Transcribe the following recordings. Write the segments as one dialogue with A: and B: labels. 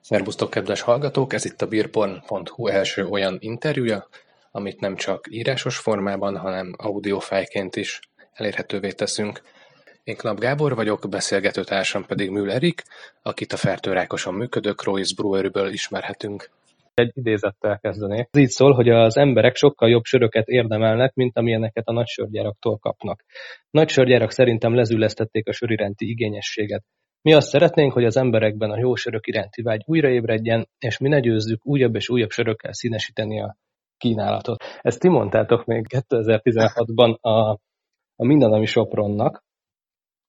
A: Szerbusztok, kedves hallgatók! Ez itt a beerporn.hu első olyan interjúja, amit nem csak írásos formában, hanem audiofájként is elérhetővé teszünk. Én Knap Gábor vagyok, beszélgető társam pedig Müllerik, akit a Fertőrákoson működő Croix Breweryből ismerhetünk.
B: Egy idézettel kezdenék. Ez így szól, hogy az emberek sokkal jobb söröket érdemelnek, mint amilyeneket a nagy sörgyáraktól kapnak. Nagy sörgyárak szerintem lezüllesztették a sör iránti igényességet. Mi azt szeretnénk, hogy az emberekben a jó sörök iránti vágy újraébredjen, és mi ne győzzük újabb és újabb sörökkel színesíteni a kínálatot. Ezt ti mondtátok még 2016-ban a, a mindenami Sopronnak,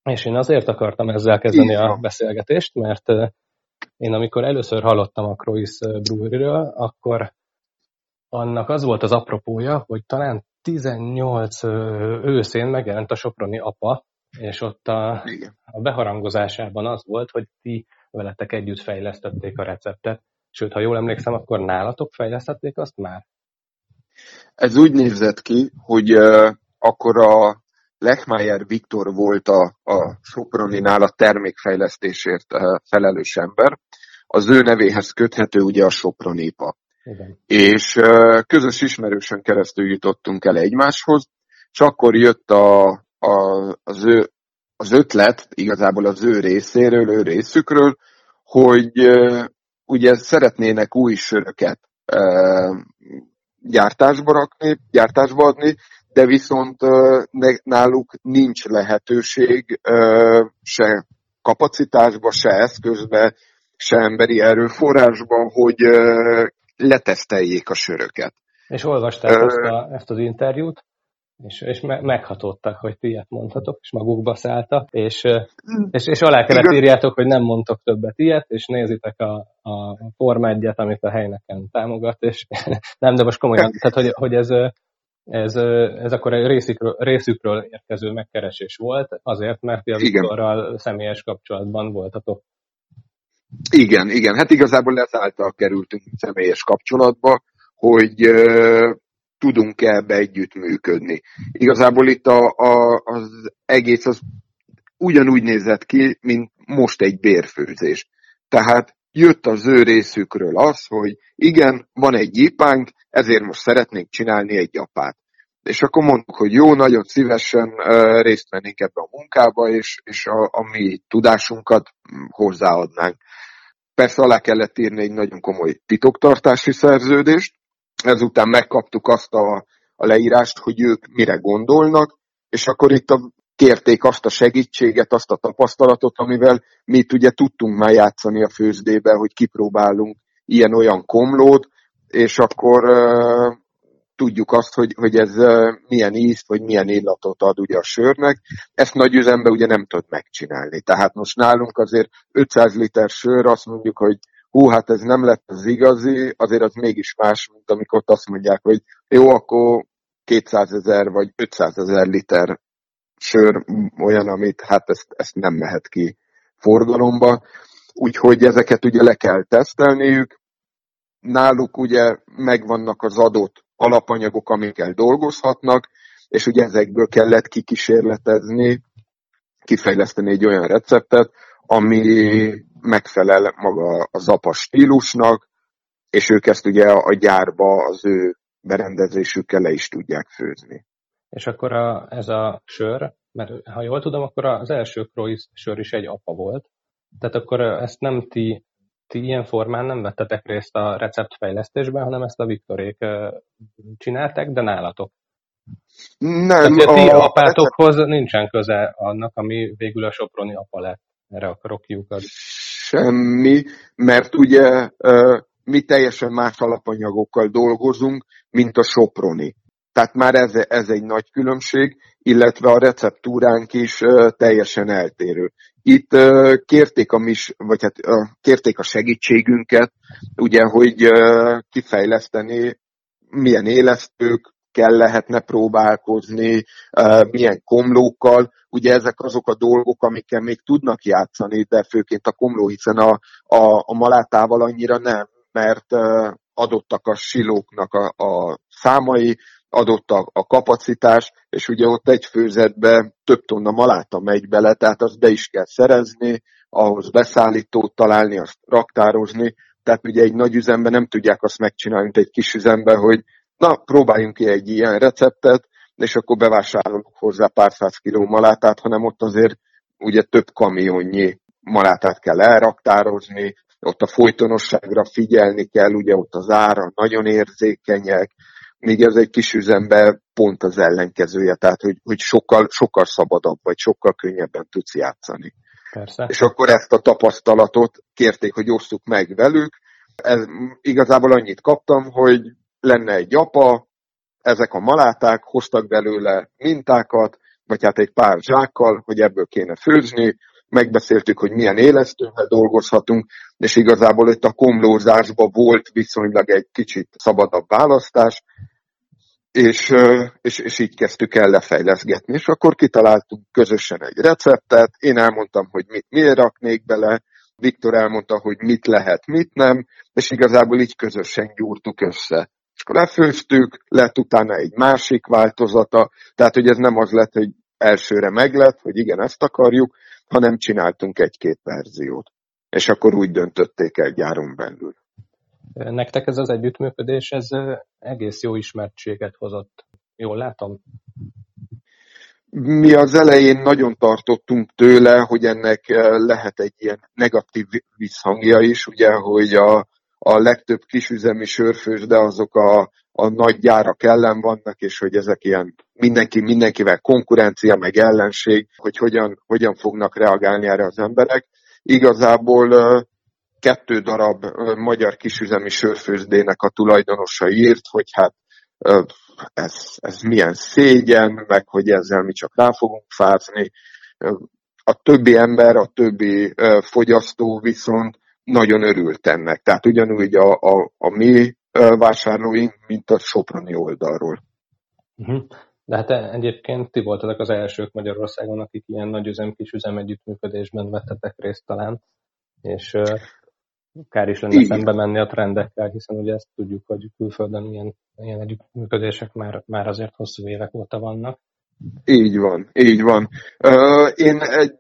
B: és én azért akartam ezzel kezdeni a beszélgetést, mert én amikor először hallottam a Croix Brewery-ről, akkor annak az volt az apropója, hogy talán 18 őszén megjelent a Soproni apa, és ott a, a beharangozásában az volt, hogy ti veletek együtt fejlesztették a receptet. Sőt, ha jól emlékszem, akkor nálatok fejlesztették azt már?
C: Ez úgy nézett ki, hogy uh, akkor a Lechmeyer Viktor volt a, a Soproninál a termékfejlesztésért uh, felelős ember. Az ő nevéhez köthető ugye a Sopronipa. Igen. És uh, közös ismerősen keresztül jutottunk el egymáshoz, és akkor jött a, a, az, ő, az ötlet igazából az ő részéről, ő részükről, hogy ugye szeretnének új söröket gyártásba rakni, gyártásba adni, de viszont náluk nincs lehetőség se kapacitásba, se eszközbe, se emberi erőforrásba, hogy leteszteljék a söröket.
B: És olvasták ezt, a, ezt az interjút? És, és me- meghatottak, hogy ti ilyet mondhatok, és magukba szálltak, és, és, és alá kellett írjátok, hogy nem mondtok többet ilyet, és nézitek a, a formádját, amit a helyneken támogat, és nem, de most komolyan, tehát hogy, hogy ez, ez, ez akkor egy részükről, részükről érkező megkeresés volt, azért, mert ti a Viktorral személyes kapcsolatban voltatok.
C: Igen, igen, hát igazából ezáltal kerültünk személyes kapcsolatba, hogy tudunk-e ebbe együttműködni. Igazából itt a, a, az egész az ugyanúgy nézett ki, mint most egy bérfőzés. Tehát jött az ő részükről az, hogy igen, van egy gyipánk, ezért most szeretnénk csinálni egy apát. És akkor mondtuk, hogy jó, nagyon szívesen részt vennénk ebbe a munkába, és, és a, a mi tudásunkat hozzáadnánk. Persze alá kellett írni egy nagyon komoly titoktartási szerződést, ezután megkaptuk azt a, a leírást, hogy ők mire gondolnak, és akkor itt a, kérték azt a segítséget, azt a tapasztalatot, amivel mi ugye tudtunk már játszani a főzdébe, hogy kipróbálunk ilyen-olyan komlót, és akkor uh, tudjuk azt, hogy, hogy ez uh, milyen ízt, vagy milyen illatot ad ugye a sörnek. Ezt nagy üzembe ugye nem tud megcsinálni. Tehát most nálunk azért 500 liter sör, azt mondjuk, hogy hú, hát ez nem lett az igazi, azért az mégis más, mint amikor azt mondják, hogy jó, akkor 200 ezer vagy 500 ezer liter sör olyan, amit hát ezt, ezt nem mehet ki forgalomba. Úgyhogy ezeket ugye le kell tesztelniük. Náluk ugye megvannak az adott alapanyagok, amikkel dolgozhatnak, és ugye ezekből kellett kikísérletezni, kifejleszteni egy olyan receptet, ami megfelel maga a zapa stílusnak, és ők ezt ugye a gyárba az ő berendezésükkel le is tudják főzni.
B: És akkor a, ez a sör, mert ha jól tudom, akkor az első Croix sör is egy apa volt, tehát akkor ezt nem ti, ti ilyen formán nem vettetek részt a receptfejlesztésben, hanem ezt a Viktorék csinálták, de nálatok. Nem. Tehát a ti apátokhoz recept... nincsen köze annak, ami végül a Soproni apa lett. Erre akarok kiukadni
C: semmi, mert ugye mi teljesen más alapanyagokkal dolgozunk, mint a soproni. Tehát már ez, ez egy nagy különbség, illetve a receptúránk is teljesen eltérő. Itt kérték a, mis, vagy hát kérték a segítségünket, ugye, hogy kifejleszteni milyen élesztők, kell lehetne próbálkozni, milyen komlókkal. Ugye ezek azok a dolgok, amikkel még tudnak játszani, de főként a komló, hiszen a, a, a malátával annyira nem, mert adottak a silóknak a, a számai, adott a, a kapacitás, és ugye ott egy főzetbe több tonna maláta megy bele, tehát azt be is kell szerezni, ahhoz beszállítót találni, azt raktározni, tehát ugye egy nagy üzemben nem tudják azt megcsinálni, mint egy kis üzemben, hogy na, próbáljunk ki egy ilyen receptet, és akkor bevásárolunk hozzá pár száz kiló malátát, hanem ott azért ugye több kamionnyi malátát kell elraktározni, ott a folytonosságra figyelni kell, ugye ott az ára nagyon érzékenyek, míg ez egy kis üzemben pont az ellenkezője, tehát hogy, hogy sokkal, sokkal szabadabb, vagy sokkal könnyebben tudsz játszani.
B: Persze.
C: És akkor ezt a tapasztalatot kérték, hogy osszuk meg velük. Ez, igazából annyit kaptam, hogy lenne egy apa, ezek a maláták, hoztak belőle mintákat, vagy hát egy pár zsákkal, hogy ebből kéne főzni, megbeszéltük, hogy milyen élesztővel dolgozhatunk, és igazából itt a komlózásban volt viszonylag egy kicsit szabadabb választás, és, és, és így kezdtük el lefejleszgetni, és akkor kitaláltunk közösen egy receptet, én elmondtam, hogy mit miért raknék bele, Viktor elmondta, hogy mit lehet, mit nem, és igazából így közösen gyúrtuk össze. Lefőztük, lett utána egy másik változata, tehát hogy ez nem az lett, hogy elsőre meglett, hogy igen, ezt akarjuk, hanem csináltunk egy-két verziót. És akkor úgy döntötték el gyáron belül.
B: Nektek ez az együttműködés, ez egész jó ismertséget hozott. Jól látom?
C: Mi az elején nagyon tartottunk tőle, hogy ennek lehet egy ilyen negatív visszhangja is, ugye, hogy a, a legtöbb kisüzemi sörfős, de azok a, a nagy gyárak ellen vannak, és hogy ezek ilyen mindenki mindenkivel konkurencia, meg ellenség, hogy hogyan, hogyan fognak reagálni erre az emberek. Igazából kettő darab magyar kisüzemi sörfőzdének a tulajdonosa írt, hogy hát ez, ez milyen szégyen, meg hogy ezzel mi csak rá fogunk fázni. A többi ember, a többi fogyasztó viszont nagyon örült ennek. Tehát ugyanúgy a, a, a mi vásárlóink, mint a Soproni oldalról.
B: Uh-huh. De hát egyébként ti voltatok az elsők Magyarországon, akik ilyen nagyüzem, kisüzem együttműködésben vettetek részt talán, és kár is lenne Így. szembe menni a trendekkel, hiszen ugye ezt tudjuk, hogy külföldön ilyen, ilyen együttműködések már, már azért hosszú évek óta vannak.
C: Így van, így van. Én egy,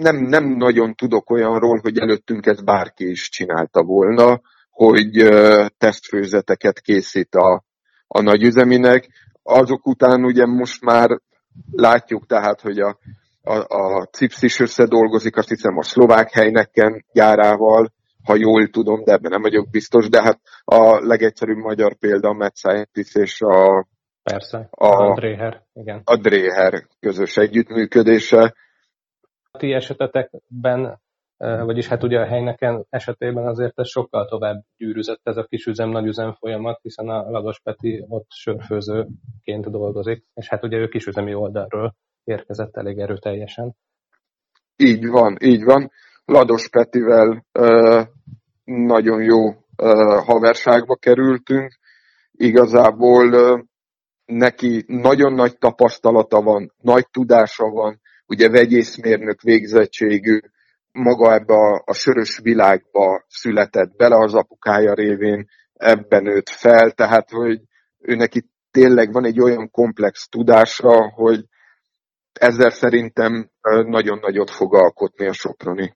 C: nem, nem nagyon tudok olyanról, hogy előttünk ezt bárki is csinálta volna, hogy tesztfőzeteket készít a, a nagyüzeminek. Azok után ugye most már látjuk tehát, hogy a, a, a CIPS is összedolgozik, azt hiszem a szlovák helyneken gyárával, ha jól tudom, de ebben nem vagyok biztos, de hát a legegyszerűbb magyar példa a Mad Scientist és a
B: Persze, a, a Dreher, igen.
C: A Dreher közös együttműködése.
B: Ti esetetekben, vagyis hát ugye a helyneken esetében azért ez sokkal tovább gyűrűzött ez a kis üzem, nagy üzem folyamat, hiszen a Lagos Peti ott sörfőzőként dolgozik, és hát ugye ő kisüzemi oldalról érkezett elég erőteljesen.
C: Így van, így van. Lados Petivel ö, nagyon jó ö, haverságba kerültünk. Igazából ö, neki nagyon nagy tapasztalata van, nagy tudása van, ugye vegyészmérnök végzettségű, maga ebbe a, a sörös világba született bele az apukája révén, ebben nőtt fel, tehát hogy ő neki tényleg van egy olyan komplex tudása, hogy ezzel szerintem nagyon nagyot fog alkotni a Soproni.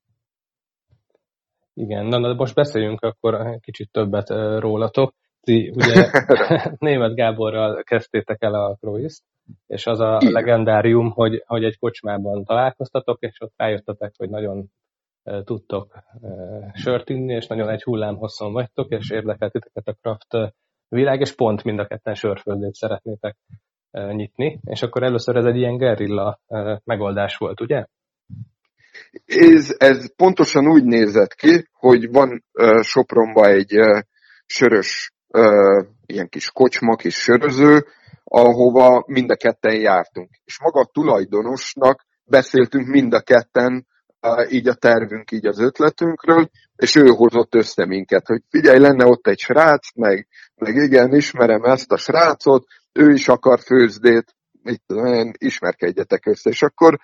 B: Igen, na, na most beszéljünk akkor kicsit többet rólatok. Ti ugye német Gáborral kezdtétek el a Cruise-t, és az a legendárium, hogy, hogy egy kocsmában találkoztatok, és ott rájöttetek, hogy nagyon tudtok sört inni, és nagyon egy hullám hosszon vagytok, és érdekelt titeket a craft világ, és pont mind a ketten sörföldét szeretnétek nyitni, és akkor először ez egy ilyen gerilla megoldás volt, ugye?
C: Ez, ez pontosan úgy nézett ki, hogy van uh, Sopronba egy uh, sörös, uh, ilyen kis kocsma, kis söröző, ahova mind a ketten jártunk. És maga a tulajdonosnak beszéltünk mind a ketten így a tervünk, így az ötletünkről, és ő hozott össze minket, hogy figyelj, lenne ott egy srác, meg, meg igen, ismerem ezt a srácot, ő is akar főzdét, mit tudom ismerkedjetek össze. És akkor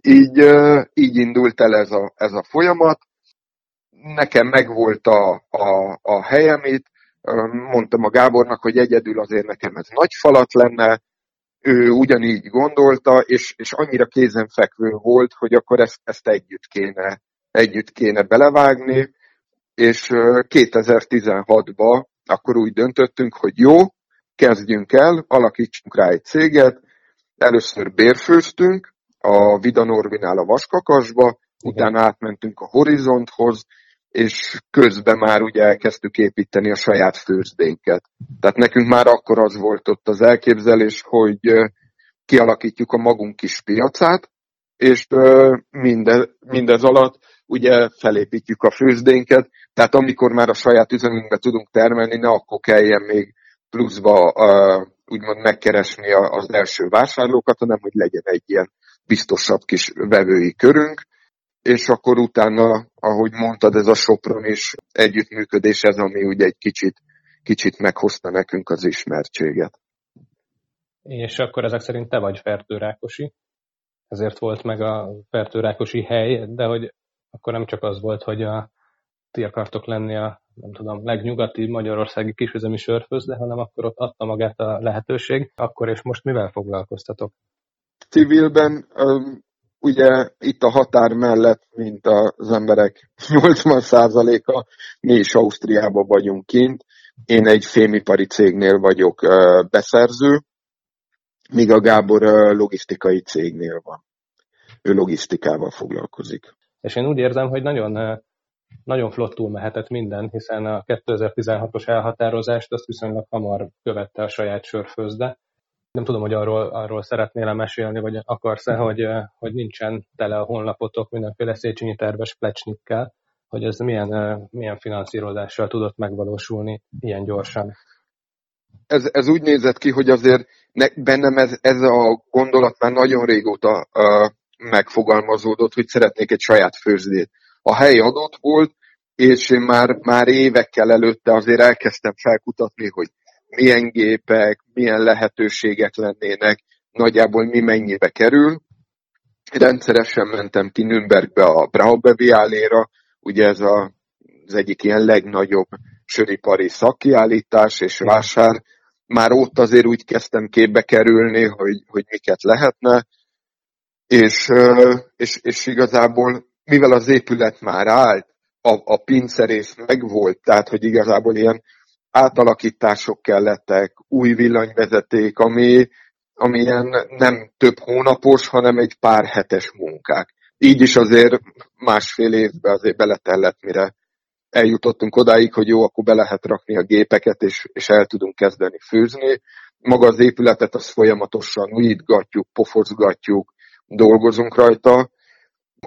C: így, így indult el ez a, ez a folyamat. Nekem megvolt a, a, a helyem itt, mondtam a Gábornak, hogy egyedül azért nekem ez nagy falat lenne, ő ugyanígy gondolta, és, és annyira kézenfekvő volt, hogy akkor ezt, ezt együtt, kéne, együtt kéne belevágni, és 2016-ban akkor úgy döntöttünk, hogy jó, kezdjünk el, alakítsunk rá egy céget, először bérfőztünk a Vida Norvinál a Vaskakasba, utána átmentünk a Horizonthoz, és közben már ugye elkezdtük építeni a saját főzdénket. Tehát nekünk már akkor az volt ott az elképzelés, hogy kialakítjuk a magunk kis piacát, és mindez, mindez alatt ugye felépítjük a főzdénket, tehát amikor már a saját üzemünkbe tudunk termelni, ne akkor kelljen még pluszba úgymond megkeresni az első vásárlókat, hanem hogy legyen egy ilyen biztosabb kis vevői körünk, és akkor utána, ahogy mondtad, ez a Sopron is együttműködés, ez ami ugye egy kicsit, kicsit meghozta nekünk az ismertséget.
B: És akkor ezek szerint te vagy Fertőrákosi, ezért volt meg a Fertőrákosi hely, de hogy akkor nem csak az volt, hogy a, ti akartok lenni a nem tudom, legnyugati magyarországi kisüzemi sörfőzde, hanem akkor ott adta magát a lehetőség. Akkor és most mivel foglalkoztatok?
C: Civilben ugye itt a határ mellett, mint az emberek 80%-a, mi is Ausztriában vagyunk kint. Én egy fémipari cégnél vagyok beszerző, míg a Gábor logisztikai cégnél van. Ő logisztikával foglalkozik.
B: És én úgy érzem, hogy nagyon, nagyon flottul mehetett minden, hiszen a 2016-os elhatározást azt viszonylag hamar követte a saját sörfőzde, nem tudom, hogy arról, arról szeretnél mesélni, vagy akarsz-e, hogy, hogy nincsen tele a honlapotok mindenféle Széchenyi terves plecsnikkel, hogy ez milyen, milyen finanszírozással tudott megvalósulni ilyen gyorsan.
C: Ez, ez úgy nézett ki, hogy azért ne, bennem ez, ez a gondolat már nagyon régóta uh, megfogalmazódott, hogy szeretnék egy saját főzdét. A hely adott volt, és én már, már évekkel előtte azért elkezdtem felkutatni, hogy milyen gépek, milyen lehetőségek lennének, nagyjából mi mennyibe kerül. Rendszeresen mentem ki Nürnbergbe a Braubeviáléra, ugye ez a, az egyik ilyen legnagyobb söripari szakkiállítás és vásár. Már ott azért úgy kezdtem képbe kerülni, hogy, hogy miket lehetne, és, és, és igazából mivel az épület már állt, a, a pincerész megvolt, tehát hogy igazából ilyen átalakítások kellettek, új villanyvezeték, ami, ami ilyen nem több hónapos, hanem egy pár hetes munkák. Így is azért másfél évbe azért beletellett, mire eljutottunk odáig, hogy jó, akkor be lehet rakni a gépeket, és, és el tudunk kezdeni főzni. Maga az épületet azt folyamatosan újítgatjuk, pofozgatjuk, dolgozunk rajta.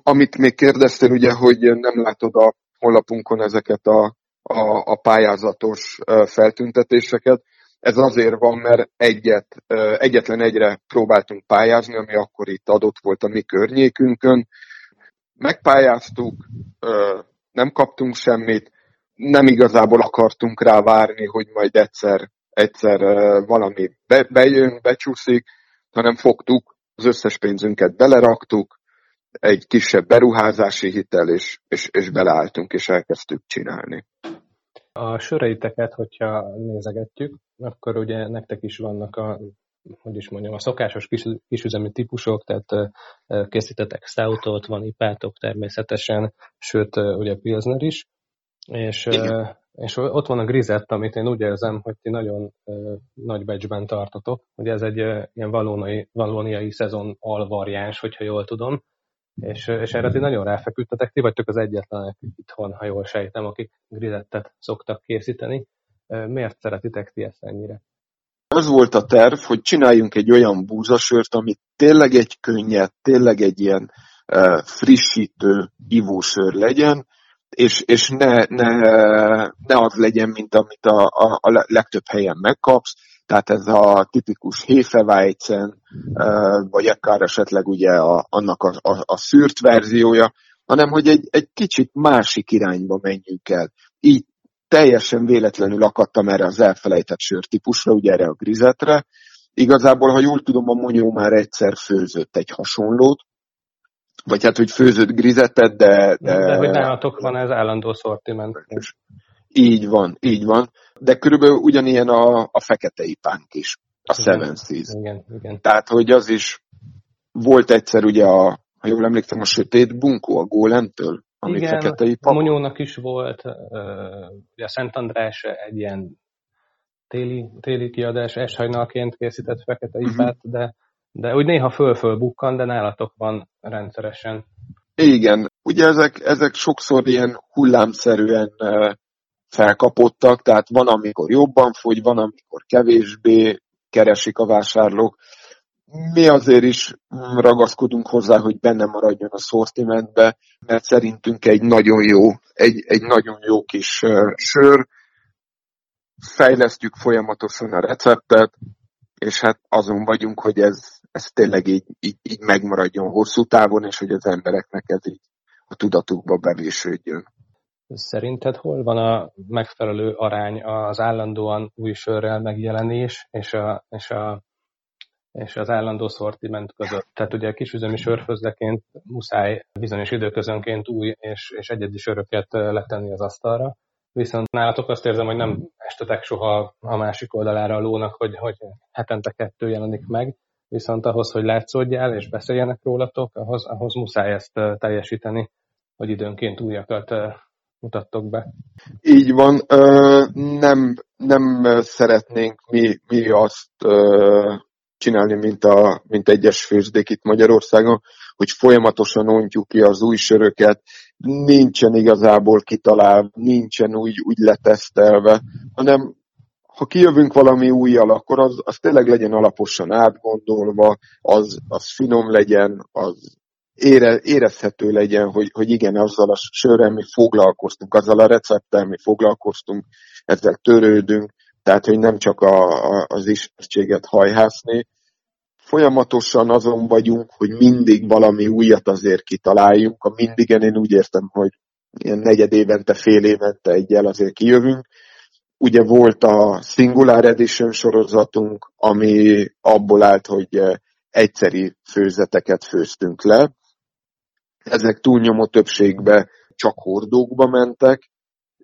C: Amit még kérdeztél, ugye, hogy nem látod a honlapunkon ezeket a a, a pályázatos feltüntetéseket. Ez azért van, mert egyet, egyetlen egyre próbáltunk pályázni, ami akkor itt adott volt a mi környékünkön. Megpályáztuk, nem kaptunk semmit, nem igazából akartunk rá várni, hogy majd egyszer, egyszer valami be, bejön, becsúszik, hanem fogtuk, az összes pénzünket beleraktuk, egy kisebb beruházási hitel, és, és, és beleálltunk, és elkezdtük csinálni.
B: A söreiteket, hogyha nézegetjük, akkor ugye nektek is vannak a hogy is mondjam, a szokásos kis, kisüzemi típusok, tehát készítetek stoutot, van ipátok természetesen, sőt, ugye Pilsner is, és, és ott van a grizett, amit én úgy érzem, hogy ti nagyon nagy becsben tartotok. Ugye ez egy ilyen valóniai, valóniai szezon alvariáns, hogyha jól tudom, és, és erre ti nagyon ráfeküdtetek, ti vagytok az egyetlenek itthon, ha jól sejtem, akik grizettet szoktak készíteni. Miért szeretitek ti ezt ennyire?
C: Az volt a terv, hogy csináljunk egy olyan búzasört, ami tényleg egy könnyed, tényleg egy ilyen uh, frissítő ivósör legyen, és, és ne, ne, ne az legyen, mint amit a, a, a legtöbb helyen megkapsz, tehát ez a tipikus Hefeweizen, vagy akár esetleg ugye a, annak a, a, a szűrt verziója, hanem hogy egy, egy kicsit másik irányba menjünk el. Így teljesen véletlenül akadtam erre az elfelejtett sörtípusra, ugye erre a grizetre. Igazából, ha jól tudom, a Monyó már egyszer főzött egy hasonlót, vagy hát, hogy főzött grizetet, de...
B: De, de hogy nálatok van ez állandó szortiment.
C: Így van, így van. de körülbelül ugyanilyen a, a fekete ipánk is, a igen, Seven Seas.
B: Igen, igen.
C: Tehát, hogy az is volt egyszer ugye a, ha jól emlékszem, a sötét bunkó a gólemtől, ami
B: igen,
C: fekete
B: ipa. Monyónak is volt, ugye a Szent András egy ilyen téli, téli kiadás, eshajnalként készített fekete mhm. ipát, uh-huh. de, de úgy néha föl-föl bukkan, de nálatok van rendszeresen.
C: Igen, ugye ezek, ezek sokszor ilyen hullámszerűen felkapottak, tehát van, amikor jobban fogy, van, amikor kevésbé keresik a vásárlók. Mi azért is ragaszkodunk hozzá, hogy benne maradjon a szortimentbe, mert szerintünk egy nagyon jó, egy, egy nagyon jó kis sör, fejlesztjük folyamatosan a receptet, és hát azon vagyunk, hogy ez, ez tényleg így, így, így megmaradjon hosszú távon, és hogy az embereknek ez így a tudatukba bevésődjön.
B: Szerinted hol van a megfelelő arány az állandóan új sörrel megjelenés és, a, és, a, és az állandó szortiment között? Tehát ugye kisüzemi sörfőzdeként muszáj bizonyos időközönként új és, és egyedi söröket letenni az asztalra, viszont nálatok azt érzem, hogy nem estetek soha a másik oldalára a lónak, hogy, hogy hetente kettő jelenik meg, viszont ahhoz, hogy látszódjál és beszéljenek rólatok, ahhoz, ahhoz muszáj ezt teljesíteni, hogy időnként újakat mutattok be.
C: Így van, nem, nem szeretnénk mi, mi azt csinálni, mint, a, mint egyes főzdék itt Magyarországon, hogy folyamatosan ontjuk ki az új söröket, nincsen igazából kitalálva, nincsen úgy, úgy letesztelve, hanem ha kijövünk valami újjal, akkor az, az tényleg legyen alaposan átgondolva, az, az finom legyen, az ére, érezhető legyen, hogy, hogy igen, azzal a sörrel mi foglalkoztunk, azzal a recepttel mi foglalkoztunk, ezzel törődünk, tehát hogy nem csak a, a, az ismertséget hajhászni. Folyamatosan azon vagyunk, hogy mindig valami újat azért kitaláljunk. A mindigen én úgy értem, hogy ilyen negyed évente, fél évente egyel azért kijövünk. Ugye volt a Singular Edition sorozatunk, ami abból állt, hogy egyszeri főzeteket főztünk le, ezek túlnyomó többségbe csak hordókba mentek,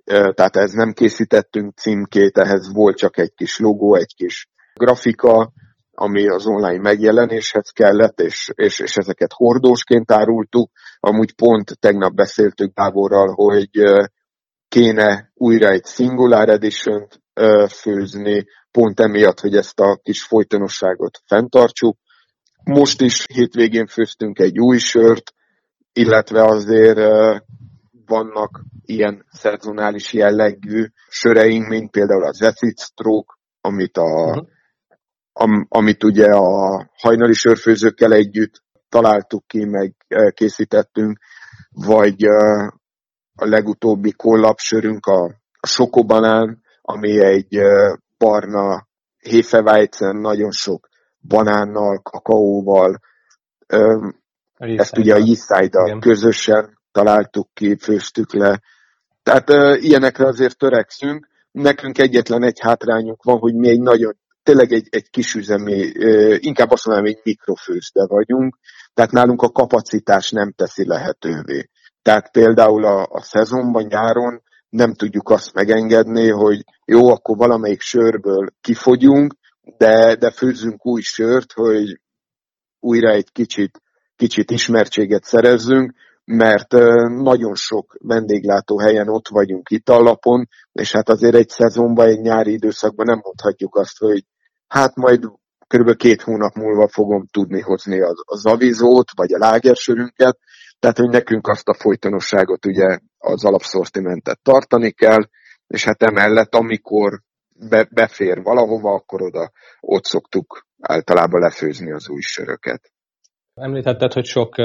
C: tehát ez nem készítettünk címkét, ehhez volt csak egy kis logó, egy kis grafika, ami az online megjelenéshez kellett, és, és, és ezeket hordósként árultuk. Amúgy pont tegnap beszéltük Gáborral, hogy kéne újra egy Singular edition főzni, pont emiatt, hogy ezt a kis folytonosságot fenntartsuk. Most is hétvégén főztünk egy új sört, illetve azért vannak ilyen szezonális jellegű söreink, mint például az Acid Stroke, amit, a, uh-huh. am, amit ugye a hajnali sörfőzőkkel együtt találtuk ki, meg készítettünk, vagy a legutóbbi kollapsörünk a, a Sokobanán, ami egy barna Hefeweizen, nagyon sok banánnal, kakaóval, ezt ugye a Eastside-dal közösen találtuk ki, főztük le. Tehát uh, ilyenekre azért törekszünk. Nekünk egyetlen egy hátrányunk van, hogy mi egy nagyon, tényleg egy, egy kisüzemi, uh, inkább azt mondanám, egy mikrofőzde vagyunk, tehát nálunk a kapacitás nem teszi lehetővé. Tehát például a, a szezonban, nyáron nem tudjuk azt megengedni, hogy jó, akkor valamelyik sörből kifogyunk, de, de főzzünk új sört, hogy újra egy kicsit kicsit ismertséget szerezzünk, mert nagyon sok vendéglátó helyen ott vagyunk itallapon, és hát azért egy szezonban, egy nyári időszakban nem mondhatjuk azt, hogy hát majd kb. két hónap múlva fogom tudni hozni az, az avizót, vagy a lágersörünket, tehát hogy nekünk azt a folytonosságot ugye az alapszortimentet tartani kell, és hát emellett amikor be, befér valahova, akkor oda ott szoktuk általában lefőzni az új söröket.
B: Említetted, hogy sok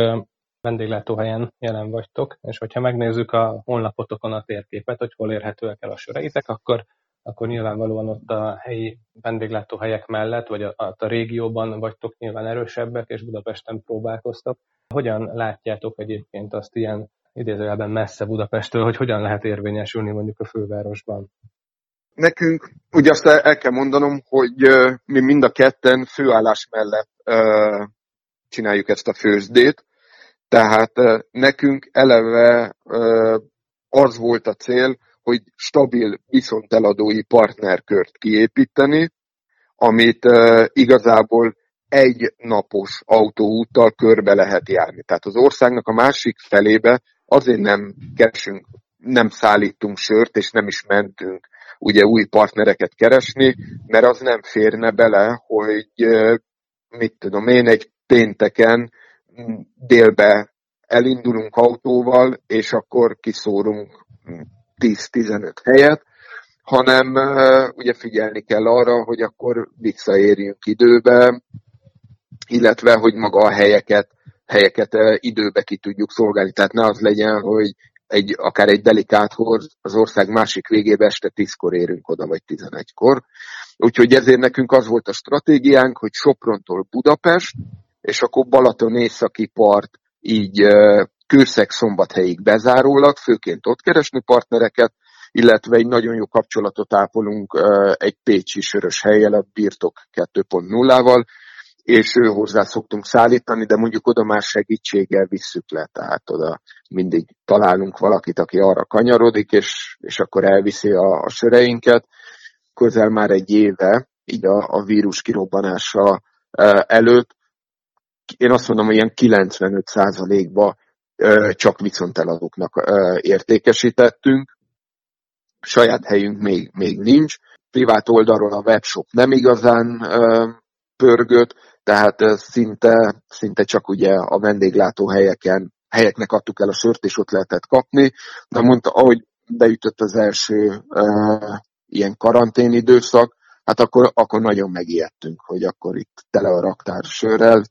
B: vendéglátóhelyen jelen vagytok, és hogyha megnézzük a honlapotokon a térképet, hogy hol érhetőek el a söreitek, akkor, akkor nyilvánvalóan ott a helyi vendéglátóhelyek mellett, vagy a, a régióban vagytok nyilván erősebbek, és Budapesten próbálkoztok. Hogyan látjátok egyébként azt ilyen idézőjelben messze Budapesttől, hogy hogyan lehet érvényesülni mondjuk a fővárosban?
C: Nekünk, ugye azt el, el kell mondanom, hogy mi mind a ketten főállás mellett csináljuk ezt a főzdét. Tehát nekünk eleve az volt a cél, hogy stabil viszonteladói partnerkört kiépíteni, amit igazából egy napos autóúttal körbe lehet járni. Tehát az országnak a másik felébe azért nem keresünk, nem szállítunk sört, és nem is mentünk ugye új partnereket keresni, mert az nem férne bele, hogy mit tudom én, egy pénteken délbe elindulunk autóval, és akkor kiszórunk 10-15 helyet, hanem ugye figyelni kell arra, hogy akkor visszaérjünk időbe, illetve hogy maga a helyeket, helyeket időbe ki tudjuk szolgálni. Tehát ne az legyen, hogy egy, akár egy delikáthoz az ország másik végébe este tízkor érünk oda, vagy tizenegykor. Úgyhogy ezért nekünk az volt a stratégiánk, hogy Soprontól Budapest, és akkor Balaton északi part így Kőszeg szombathelyig bezárólag, főként ott keresni partnereket, illetve egy nagyon jó kapcsolatot ápolunk egy pécsi sörös helyel, a Birtok 2.0-val, és ő hozzá szoktunk szállítani, de mondjuk oda már segítséggel visszük le, tehát oda mindig találunk valakit, aki arra kanyarodik, és, és akkor elviszi a, a söreinket. Közel már egy éve, így a, a vírus kirobbanása előtt, én azt mondom, hogy ilyen 95%-ba csak viszonteladóknak értékesítettünk. Saját helyünk még, még nincs. Privát oldalról a webshop nem igazán pörgött, tehát szinte, szinte csak ugye a vendéglátóhelyeken, helyeknek adtuk el a sört, és ott lehetett kapni. De mondta, ahogy beütött az első ilyen karantén időszak, hát akkor, akkor nagyon megijedtünk, hogy akkor itt tele a raktár sörrel,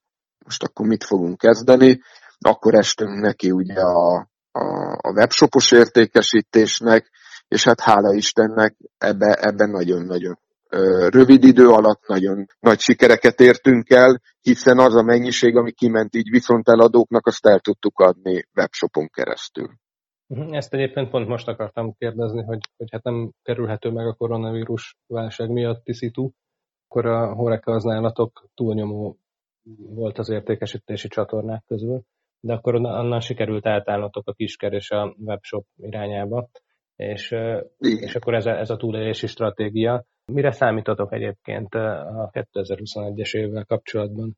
C: most akkor mit fogunk kezdeni. Akkor estünk neki ugye a, a, a webshopos értékesítésnek, és hát hála Istennek ebbe, ebben nagyon-nagyon rövid idő alatt nagyon nagy sikereket értünk el, hiszen az a mennyiség, ami kiment így viszont eladóknak, azt el tudtuk adni webshopon keresztül.
B: Mhm, ezt egyébként pont most akartam kérdezni, hogy, hogy hát nem kerülhető meg a koronavírus válság miatt szitu, akkor a Horeca az nálatok túlnyomó volt az értékesítési csatornák közül, de akkor onnan sikerült átállnotok a kisker és a webshop irányába, és, és akkor ez a, ez a túlélési stratégia. Mire számítotok egyébként a 2021-es évvel kapcsolatban?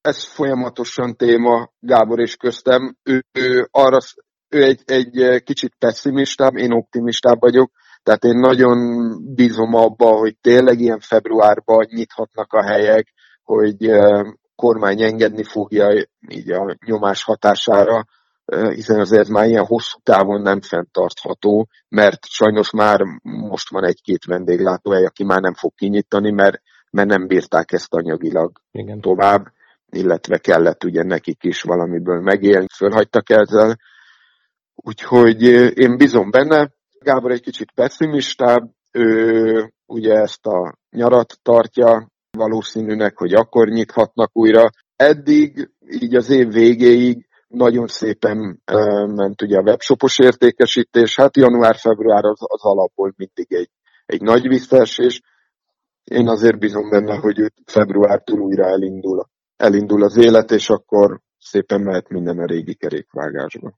C: Ez folyamatosan téma Gábor és köztem. Ő, ő, arra, ő egy, egy kicsit pessimistább, én optimistább vagyok, tehát én nagyon bízom abba, hogy tényleg ilyen februárban nyithatnak a helyek, hogy kormány engedni fogja így a nyomás hatására hiszen azért már ilyen hosszú távon nem fenntartható, mert sajnos már most van egy-két vendéglátóhely, aki már nem fog kinyitani, mert, mert nem bírták ezt anyagilag Igen. tovább, illetve kellett ugye nekik is valamiből megélni, fölhagytak ezzel. Úgyhogy én bizom benne, Gábor egy kicsit pessimistább, ő ugye ezt a nyarat tartja valószínűnek, hogy akkor nyithatnak újra. Eddig, így az év végéig nagyon szépen ment ugye a webshopos értékesítés, hát január-február az, az alapból mindig egy, egy nagy visszaesés. Én azért bízom benne, hogy februártól újra elindul, elindul az élet, és akkor szépen mehet minden a régi kerékvágásba.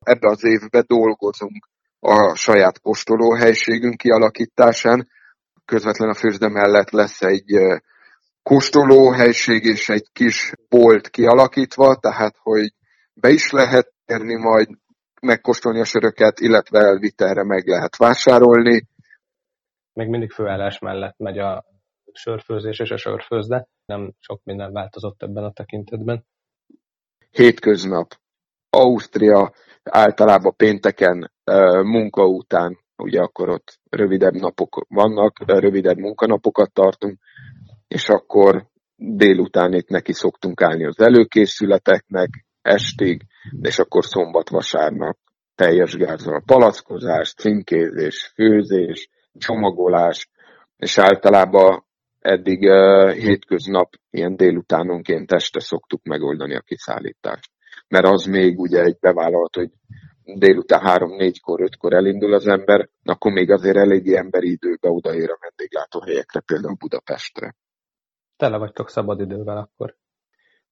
C: Ebbe az évben dolgozunk a saját kóstolóhelységünk kialakításán. Közvetlen a főzde mellett lesz egy kóstolóhelység és egy kis bolt kialakítva, tehát hogy be is lehet érni majd, megkóstolni a söröket, illetve elvitelre meg lehet vásárolni.
B: Még mindig főállás mellett megy a sörfőzés és a sörfőzde. Nem sok minden változott ebben a tekintetben.
C: Hétköznap. Ausztria általában pénteken munka után, ugye akkor ott rövidebb napok vannak, rövidebb munkanapokat tartunk, és akkor délután itt neki szoktunk állni az előkészületeknek, estig, és akkor szombat-vasárnap teljes gázzal palackozás, címkézés, főzés, csomagolás, és általában eddig uh, hétköznap ilyen délutánonként este szoktuk megoldani a kiszállítást. Mert az még ugye egy bevállalt, hogy délután három-négykor, ötkor elindul az ember, akkor még azért eléggé emberi időbe odaér a vendéglátóhelyekre, például Budapestre.
B: Tele vagytok szabadidővel akkor.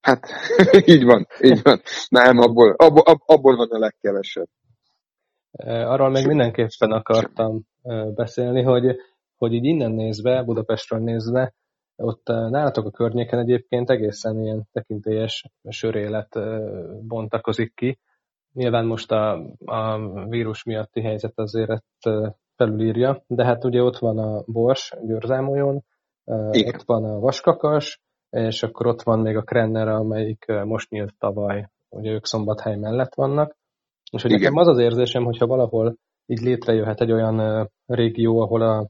C: Hát így van, így van. Nem, abból, abból, abból van a legkevesebb.
B: Arról még mindenképpen akartam beszélni, hogy, hogy így innen nézve, Budapestről nézve, ott nálatok a környéken egyébként egészen ilyen tekintélyes sörélet bontakozik ki. Nyilván most a, a vírus miatti helyzet azért ezt felülírja, de hát ugye ott van a Bors Győrzámolyon, ott van a Vaskakas, és akkor ott van még a Krenner, amelyik most nyílt tavaly, ugye ők Szombathely mellett vannak. És hogy nekem az az érzésem, hogyha valahol így létrejöhet egy olyan régió, ahol a,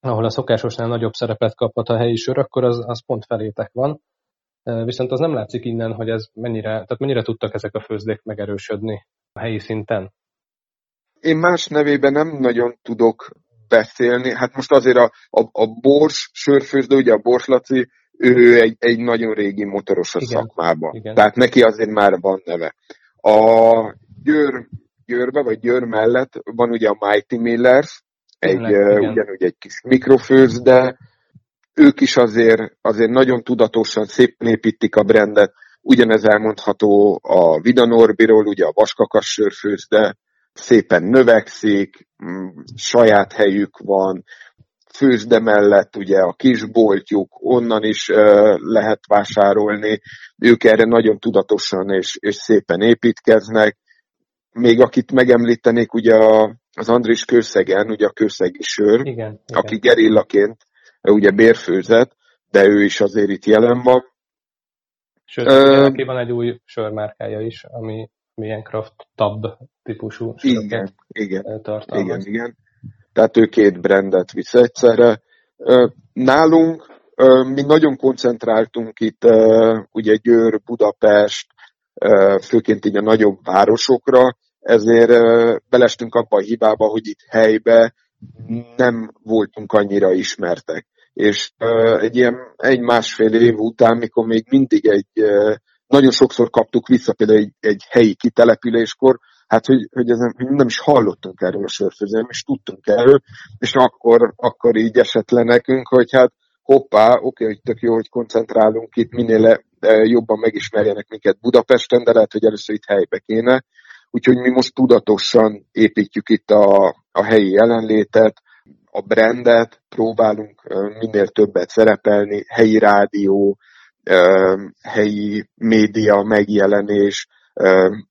B: ahol a szokásosnál nagyobb szerepet kaphat a helyi sör, akkor az, az pont felétek van. Viszont az nem látszik innen, hogy ez mennyire, tehát mennyire tudtak ezek a főzdék megerősödni a helyi szinten.
C: Én más nevében nem nagyon tudok beszélni. Hát most azért a, a, a Bors sörfőzdő, ugye a Bors Laci, ő egy, egy nagyon régi motoros a igen, szakmában. Igen. Tehát neki azért már van neve. A Győr, Győrbe, vagy Győr mellett van ugye a Mighty Millers, egy, uh, ugyanúgy egy kis mikrofőz, de ők is azért, azért nagyon tudatosan szépen építik a brandet. Ugyanez elmondható a Vida Norbiról, ugye a Vaskakas sörfőz, de szépen növekszik, mm, saját helyük van, főzde mellett ugye a kisboltjuk, onnan is lehet vásárolni, ők erre nagyon tudatosan és, és szépen építkeznek. Még akit megemlítenék, ugye a, az Andris Kőszegen, ugye a kőszegi sör, igen, aki igen. gerillaként ugye bérfőzet, de ő is azért itt jelen van.
B: Sőt, uh, neki van egy új sörmárkája is, ami milyen craft tab típusú
C: igen, igen, tartalmaz. Igen, igen. Tehát ő két brandet visz egyszerre. Nálunk mi nagyon koncentráltunk itt ugye Győr, Budapest, főként így a nagyobb városokra, ezért belestünk abba a hibába, hogy itt helybe nem voltunk annyira ismertek. És egy ilyen egy-másfél év után, mikor még mindig egy, nagyon sokszor kaptuk vissza például egy, egy helyi kitelepüléskor, hát hogy, hogy, ez nem, nem is hallottunk erről a sörfőzőről, nem is tudtunk erről, és akkor, akkor így esett le nekünk, hogy hát hoppá, oké, hogy tök jó, hogy koncentrálunk itt, minél jobban megismerjenek minket Budapesten, de lehet, hogy először itt helybe kéne. Úgyhogy mi most tudatosan építjük itt a, a helyi jelenlétet, a brandet, próbálunk minél többet szerepelni, helyi rádió, helyi média megjelenés,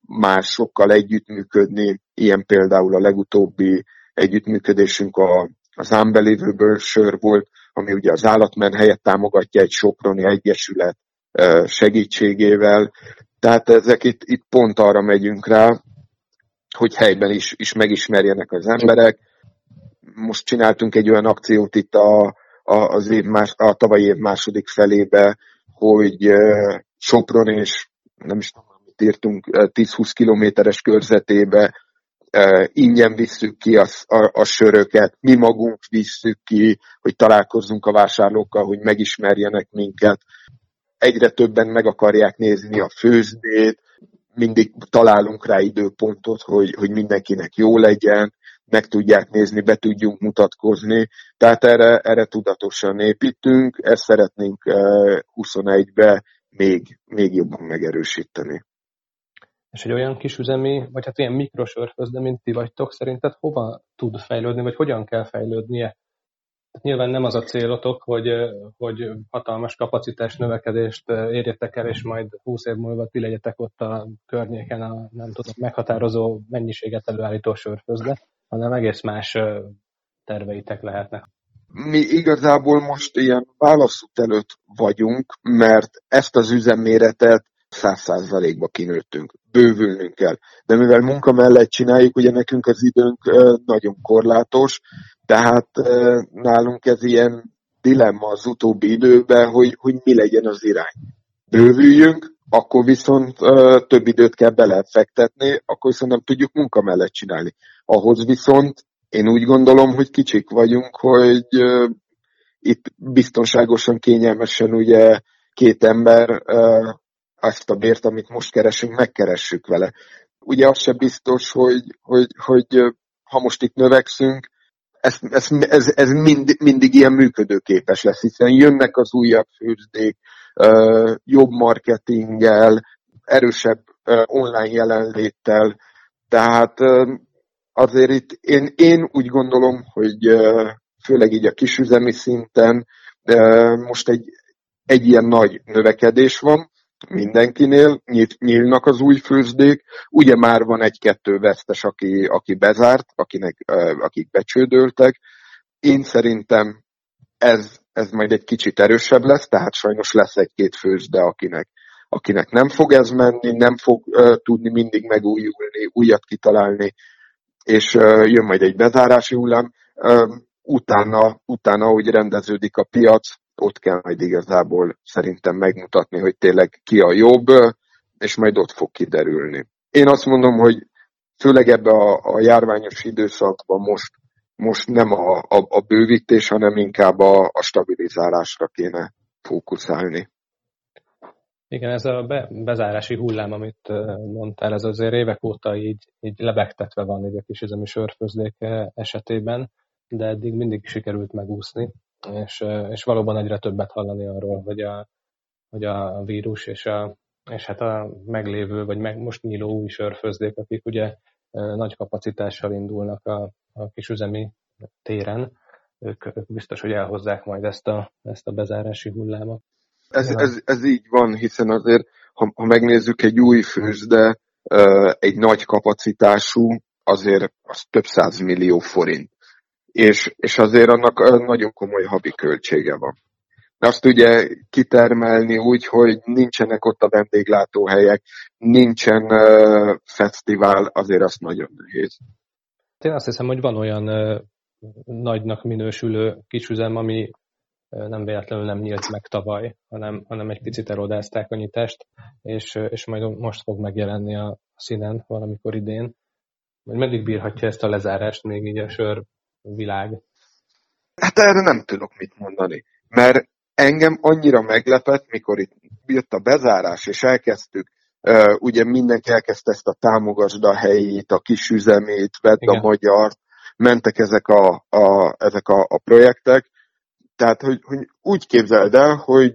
C: másokkal együttműködni, ilyen például a legutóbbi együttműködésünk a, az Unbelievable sör volt, ami ugye az állatmen helyett támogatja egy Soproni Egyesület segítségével. Tehát ezek itt, itt pont arra megyünk rá, hogy helyben is, is megismerjenek az emberek. Most csináltunk egy olyan akciót itt a, a, az év más, a tavalyi év második felébe, hogy Sopron és nem is tudom, írtunk 10-20 kilométeres körzetébe, ingyen visszük ki a, a, a söröket, mi magunk visszük ki, hogy találkozzunk a vásárlókkal, hogy megismerjenek minket. Egyre többen meg akarják nézni a főzdét, mindig találunk rá időpontot, hogy, hogy mindenkinek jó legyen, meg tudják nézni, be tudjunk mutatkozni. Tehát erre, erre tudatosan építünk, ezt szeretnénk 21-be még, még jobban megerősíteni.
B: És egy olyan kis üzemi, vagy hát ilyen mikrosörföz, de mint ti vagytok, szerinted hova tud fejlődni, vagy hogyan kell fejlődnie? Hát nyilván nem az a célotok, hogy, hogy hatalmas kapacitás növekedést érjetek el, és majd 20 év múlva ti legyetek ott a környéken a nem tudom, meghatározó mennyiséget előállító sörfőzde, hanem egész más terveitek lehetnek.
C: Mi igazából most ilyen válaszút előtt vagyunk, mert ezt az üzemméretet száz százalékba kinőttünk. Bővülnünk kell. De mivel munka mellett csináljuk, ugye nekünk az időnk nagyon korlátos, tehát nálunk ez ilyen dilemma az utóbbi időben, hogy, hogy mi legyen az irány. Bővüljünk, akkor viszont több időt kell belefektetni, akkor viszont nem tudjuk munka mellett csinálni. Ahhoz viszont én úgy gondolom, hogy kicsik vagyunk, hogy itt biztonságosan, kényelmesen ugye két ember azt a bért, amit most keresünk, megkeressük vele. Ugye az se biztos, hogy, hogy, hogy ha most itt növekszünk, ez, ez, ez, ez mind, mindig ilyen működőképes lesz, hiszen jönnek az újabb főzdék, jobb marketinggel, erősebb online jelenléttel, tehát azért itt én, én úgy gondolom, hogy főleg így a kisüzemi szinten most egy, egy ilyen nagy növekedés van mindenkinél, nyit, nyílnak az új főzdék, ugye már van egy-kettő vesztes, aki, aki bezárt, akinek, akik becsődöltek. Én szerintem ez, ez majd egy kicsit erősebb lesz, tehát sajnos lesz egy-két főzde, akinek, akinek nem fog ez menni, nem fog uh, tudni mindig megújulni, újat kitalálni, és uh, jön majd egy bezárási hullám. Uh, utána, utána, ahogy rendeződik a piac, ott kell majd igazából szerintem megmutatni, hogy tényleg ki a jobb, és majd ott fog kiderülni. Én azt mondom, hogy főleg ebbe a, a járványos időszakban most, most nem a, a, a bővítés, hanem inkább a, a stabilizálásra kéne fókuszálni.
B: Igen, ez a be, bezárási hullám, amit mondtál, ez azért évek óta így, így lebegtetve van így a kisüzemi sörfőzdék esetében, de eddig mindig sikerült megúszni, és, és valóban egyre többet hallani arról, hogy a, hogy a vírus és, a, és hát a meglévő, vagy meg most nyíló új sörfőzdék, akik ugye nagy kapacitással indulnak a, a kisüzemi téren, ők, ők biztos, hogy elhozzák majd ezt a, ezt a bezárási hullámot.
C: Ez, ez, ez így van, hiszen azért, ha, ha megnézzük egy új főzde, egy nagy kapacitású, azért az több száz millió forint. És, és azért annak nagyon komoly habi költsége van. Azt ugye kitermelni úgy, hogy nincsenek ott a vendéglátóhelyek, nincsen uh, fesztivál, azért az nagyon nehéz.
B: Én azt hiszem, hogy van olyan uh, nagynak minősülő kisüzem, ami nem véletlenül nem nyílt meg tavaly, hanem, hanem egy picit erodázták a nyitást, és, és majd most fog megjelenni a színen valamikor idén. Hogy meddig bírhatja ezt a lezárást még így a sör világ?
C: Hát erre nem tudok mit mondani, mert engem annyira meglepett, mikor itt jött a bezárás, és elkezdtük, uh, ugye mindenki elkezdte ezt a támogasd a helyét, a kisüzemét, vedd Igen. a magyart, mentek ezek a, a, ezek a, a projektek, tehát, hogy, hogy úgy képzeld el, hogy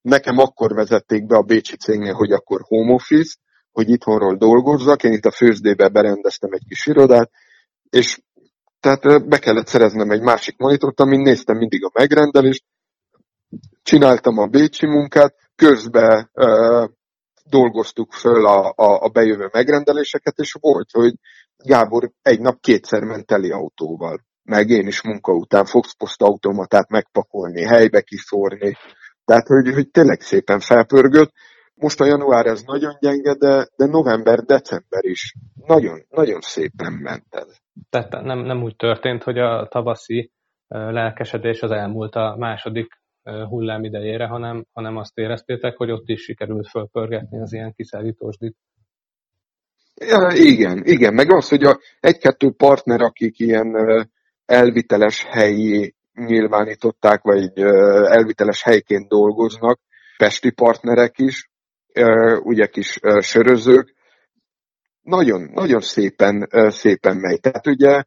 C: nekem akkor vezették be a Bécsi cégnél, hogy akkor home office, hogy itthonról dolgozzak, én itt a főzdébe berendeztem egy kis irodát, és tehát be kellett szereznem egy másik monitort, amin néztem mindig a megrendelést, csináltam a Bécsi munkát, közben uh, dolgoztuk föl a, a, a bejövő megrendeléseket, és volt, hogy Gábor egy nap kétszer ment teli autóval meg én is munka után fogsz posztautomatát megpakolni, helybe kiszórni. Tehát, hogy, hogy tényleg szépen felpörgött. Most a január ez nagyon gyenge, de, de november, december is nagyon, nagyon szépen ment ez.
B: Tehát nem, nem úgy történt, hogy a tavaszi lelkesedés az elmúlt a második hullám idejére, hanem, hanem azt éreztétek, hogy ott is sikerült fölpörgetni az ilyen kiszállítósdit.
C: Ja, igen, igen, meg az, hogy a egy-kettő partner, akik ilyen elviteles helyi nyilvánították, vagy elviteles helyként dolgoznak, pesti partnerek is, ugye kis sörözők, nagyon, nagyon szépen, szépen megy. Tehát ugye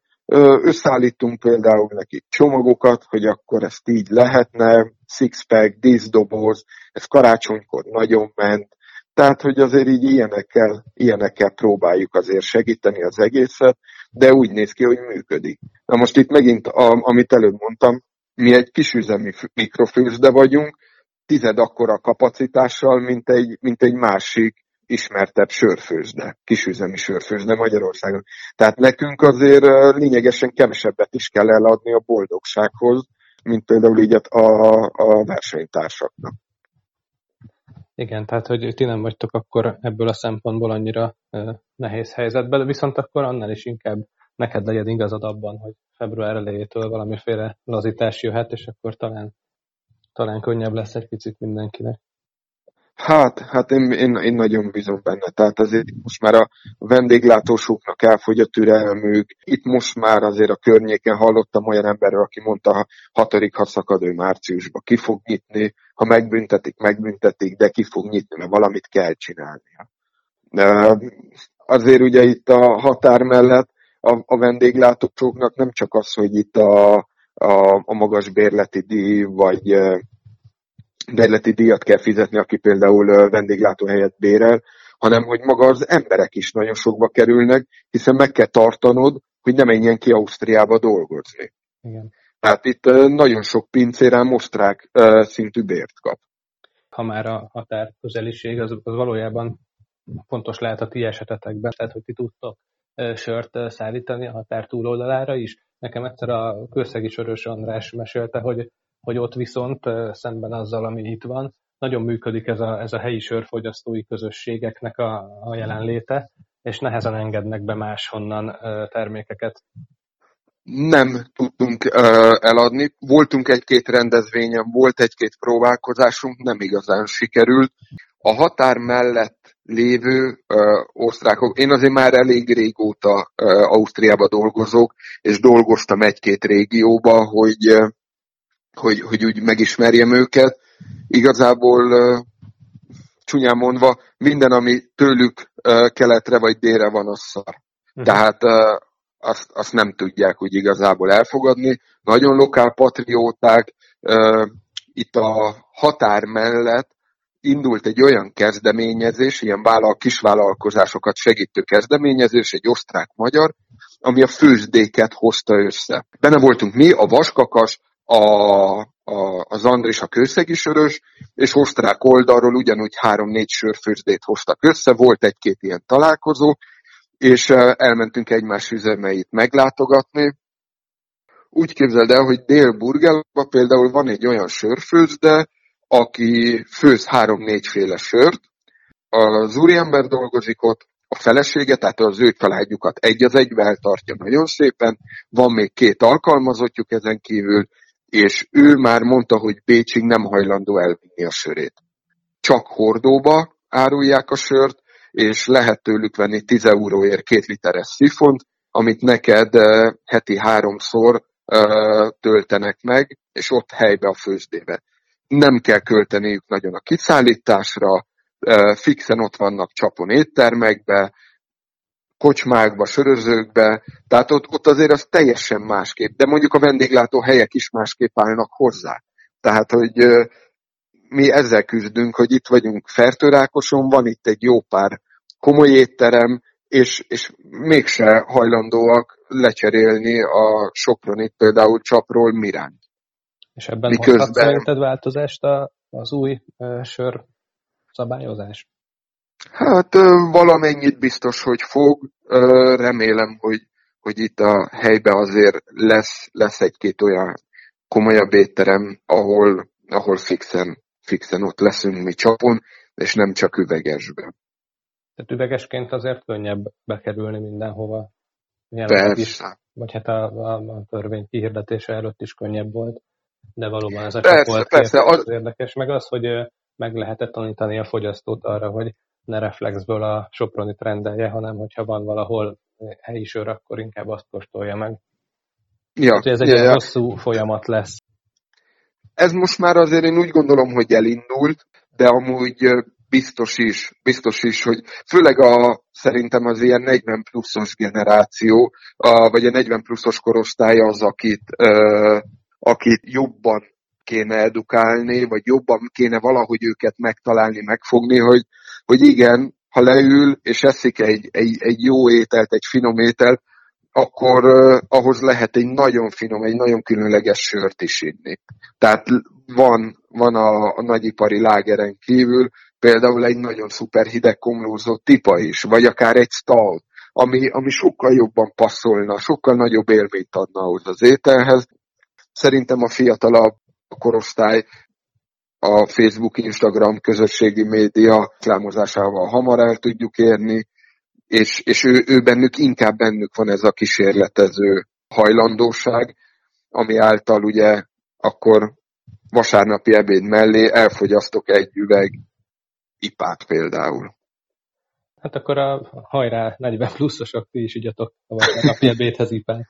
C: összeállítunk például neki csomagokat, hogy akkor ezt így lehetne, sixpack, díszdoboz, ez karácsonykor nagyon ment, tehát, hogy azért így ilyenekkel, ilyenekkel próbáljuk azért segíteni az egészet, de úgy néz ki, hogy működik. Na most itt megint, a, amit előbb mondtam, mi egy kisüzemi mikrofőzde vagyunk, tized akkora kapacitással, mint egy, mint egy másik ismertebb sörfőzde, kisüzemi sörfőzde Magyarországon. Tehát nekünk azért lényegesen kevesebbet is kell eladni a boldogsághoz, mint például így a, a versenytársaknak.
B: Igen, tehát hogy ti nem vagytok akkor ebből a szempontból annyira nehéz helyzetben, viszont akkor annál is inkább neked legyen igazad abban, hogy február elejétől valamiféle lazítás jöhet, és akkor talán, talán könnyebb lesz egy picit mindenkinek.
C: Hát, hát én, én, én nagyon bízom benne. Tehát azért most már a vendéglátósoknak elfogy a türelmük. Itt most már azért a környéken hallottam olyan emberről, aki mondta, ha hatodik szakadő márciusban ki fog nyitni, ha megbüntetik, megbüntetik, de ki fog nyitni, mert valamit kell csinálnia. Azért ugye itt a határ mellett a, a vendéglátósoknak nem csak az, hogy itt a, a, a magas bérleti díj, vagy bérleti díjat kell fizetni, aki például vendéglátóhelyet bérel, hanem hogy maga az emberek is nagyon sokba kerülnek, hiszen meg kell tartanod hogy ne menjen ki Ausztriába dolgozni.
B: Igen.
C: Tehát itt nagyon sok pincérán osztrák szintű bért kap.
B: Ha már a határ közeliség, az, az valójában fontos lehet a ti esetetekben, tehát hogy ti tudtok sört szállítani a határ túloldalára is. Nekem egyszer a Kőszegi Sörös András mesélte, hogy, hogy ott viszont szemben azzal, ami itt van, nagyon működik ez a, ez a helyi sörfogyasztói közösségeknek a, a jelenléte, és nehezen engednek be máshonnan termékeket.
C: Nem tudtunk eladni. Voltunk egy-két rendezvényen, volt egy-két próbálkozásunk, nem igazán sikerült. A határ mellett lévő osztrákok, én azért már elég régóta Ausztriába dolgozok, és dolgoztam egy-két régióba, hogy, hogy, hogy úgy megismerjem őket. Igazából csúnyán mondva, minden, ami tőlük keletre vagy délre van, az szar. Uh-huh. Tehát azt, azt nem tudják úgy igazából elfogadni. Nagyon lokál patrióták, itt a határ mellett indult egy olyan kezdeményezés, ilyen vállal, kisvállalkozásokat segítő kezdeményezés, egy osztrák-magyar, ami a főzdéket hozta össze. Benne voltunk mi, a Vaskakas, a, a, az Andris a kőszegi sörös, és osztrák oldalról ugyanúgy három-négy sörfőzdét hoztak össze, volt egy-két ilyen találkozó, és elmentünk egymás üzemeit meglátogatni. Úgy képzeld el, hogy Dél-Burgelban például van egy olyan sörfőzde, aki főz három-négyféle sört, az úriember dolgozik ott, a felesége, tehát az ő családjukat egy az egybe eltartja nagyon szépen, van még két alkalmazottjuk ezen kívül, és ő már mondta, hogy Bécsig nem hajlandó elvinni a sörét. Csak hordóba árulják a sört, és lehet tőlük venni 10 euróért két literes szifont, amit neked uh, heti háromszor uh, töltenek meg, és ott helybe a főzdébe. Nem kell költeniük nagyon a kiszállításra, uh, fixen ott vannak csapon éttermekbe, kocsmákba, sörözőkbe, tehát ott, ott azért az teljesen másképp, de mondjuk a vendéglátó helyek is másképp állnak hozzá. Tehát, hogy mi ezzel küzdünk, hogy itt vagyunk Fertőrákoson, van itt egy jó pár komoly étterem, és, és mégse hajlandóak lecserélni a Sopronit például Csapról Mirányt.
B: És ebben Miközben... hozhat szerinted változást az új sör szabályozás?
C: Hát valamennyit biztos, hogy fog. Remélem, hogy, hogy itt a helyben azért lesz, lesz egy-két olyan komolyabb étterem, ahol, ahol fixen, fixen ott leszünk mi csapon, és nem csak üvegesben.
B: Tehát üvegesként azért könnyebb bekerülni mindenhova.
C: Persze. Is,
B: vagy hát a, a, a törvény kihirdetése előtt is könnyebb volt, de valóban ez a
C: persze, volt persze,
B: az érdekes. Meg az, hogy meg lehetett tanítani a fogyasztót arra, hogy ne reflexből a Soproni rendelje, hanem hogyha van valahol helyi sör, akkor inkább azt kóstolja meg. Ja, hát, ez egy ja, ja. hosszú folyamat lesz.
C: Ez most már azért én úgy gondolom, hogy elindult, de amúgy biztos is, biztos is, hogy főleg a, szerintem az ilyen 40 pluszos generáció, a, vagy a 40 pluszos korosztály az, akit, ö, akit jobban kéne edukálni, vagy jobban kéne valahogy őket megtalálni, megfogni, hogy, hogy igen, ha leül és eszik egy, egy, egy jó ételt, egy finom ételt, akkor uh, ahhoz lehet egy nagyon finom, egy nagyon különleges sört is inni. Tehát van, van a, a nagyipari lágeren kívül például egy nagyon szuper hideg komlózó tipa is, vagy akár egy stal, ami, ami sokkal jobban passzolna, sokkal nagyobb élményt adna ahhoz az ételhez. Szerintem a fiatalabb korosztály a Facebook, Instagram közösségi média reklámozásával hamar el tudjuk érni, és, és ő, ő bennük, inkább bennük van ez a kísérletező hajlandóság, ami által ugye akkor vasárnapi ebéd mellé elfogyasztok egy üveg ipát például.
B: Hát akkor a hajrá 40 pluszosok ti is igyatok a vasárnapi ebédhez ipát.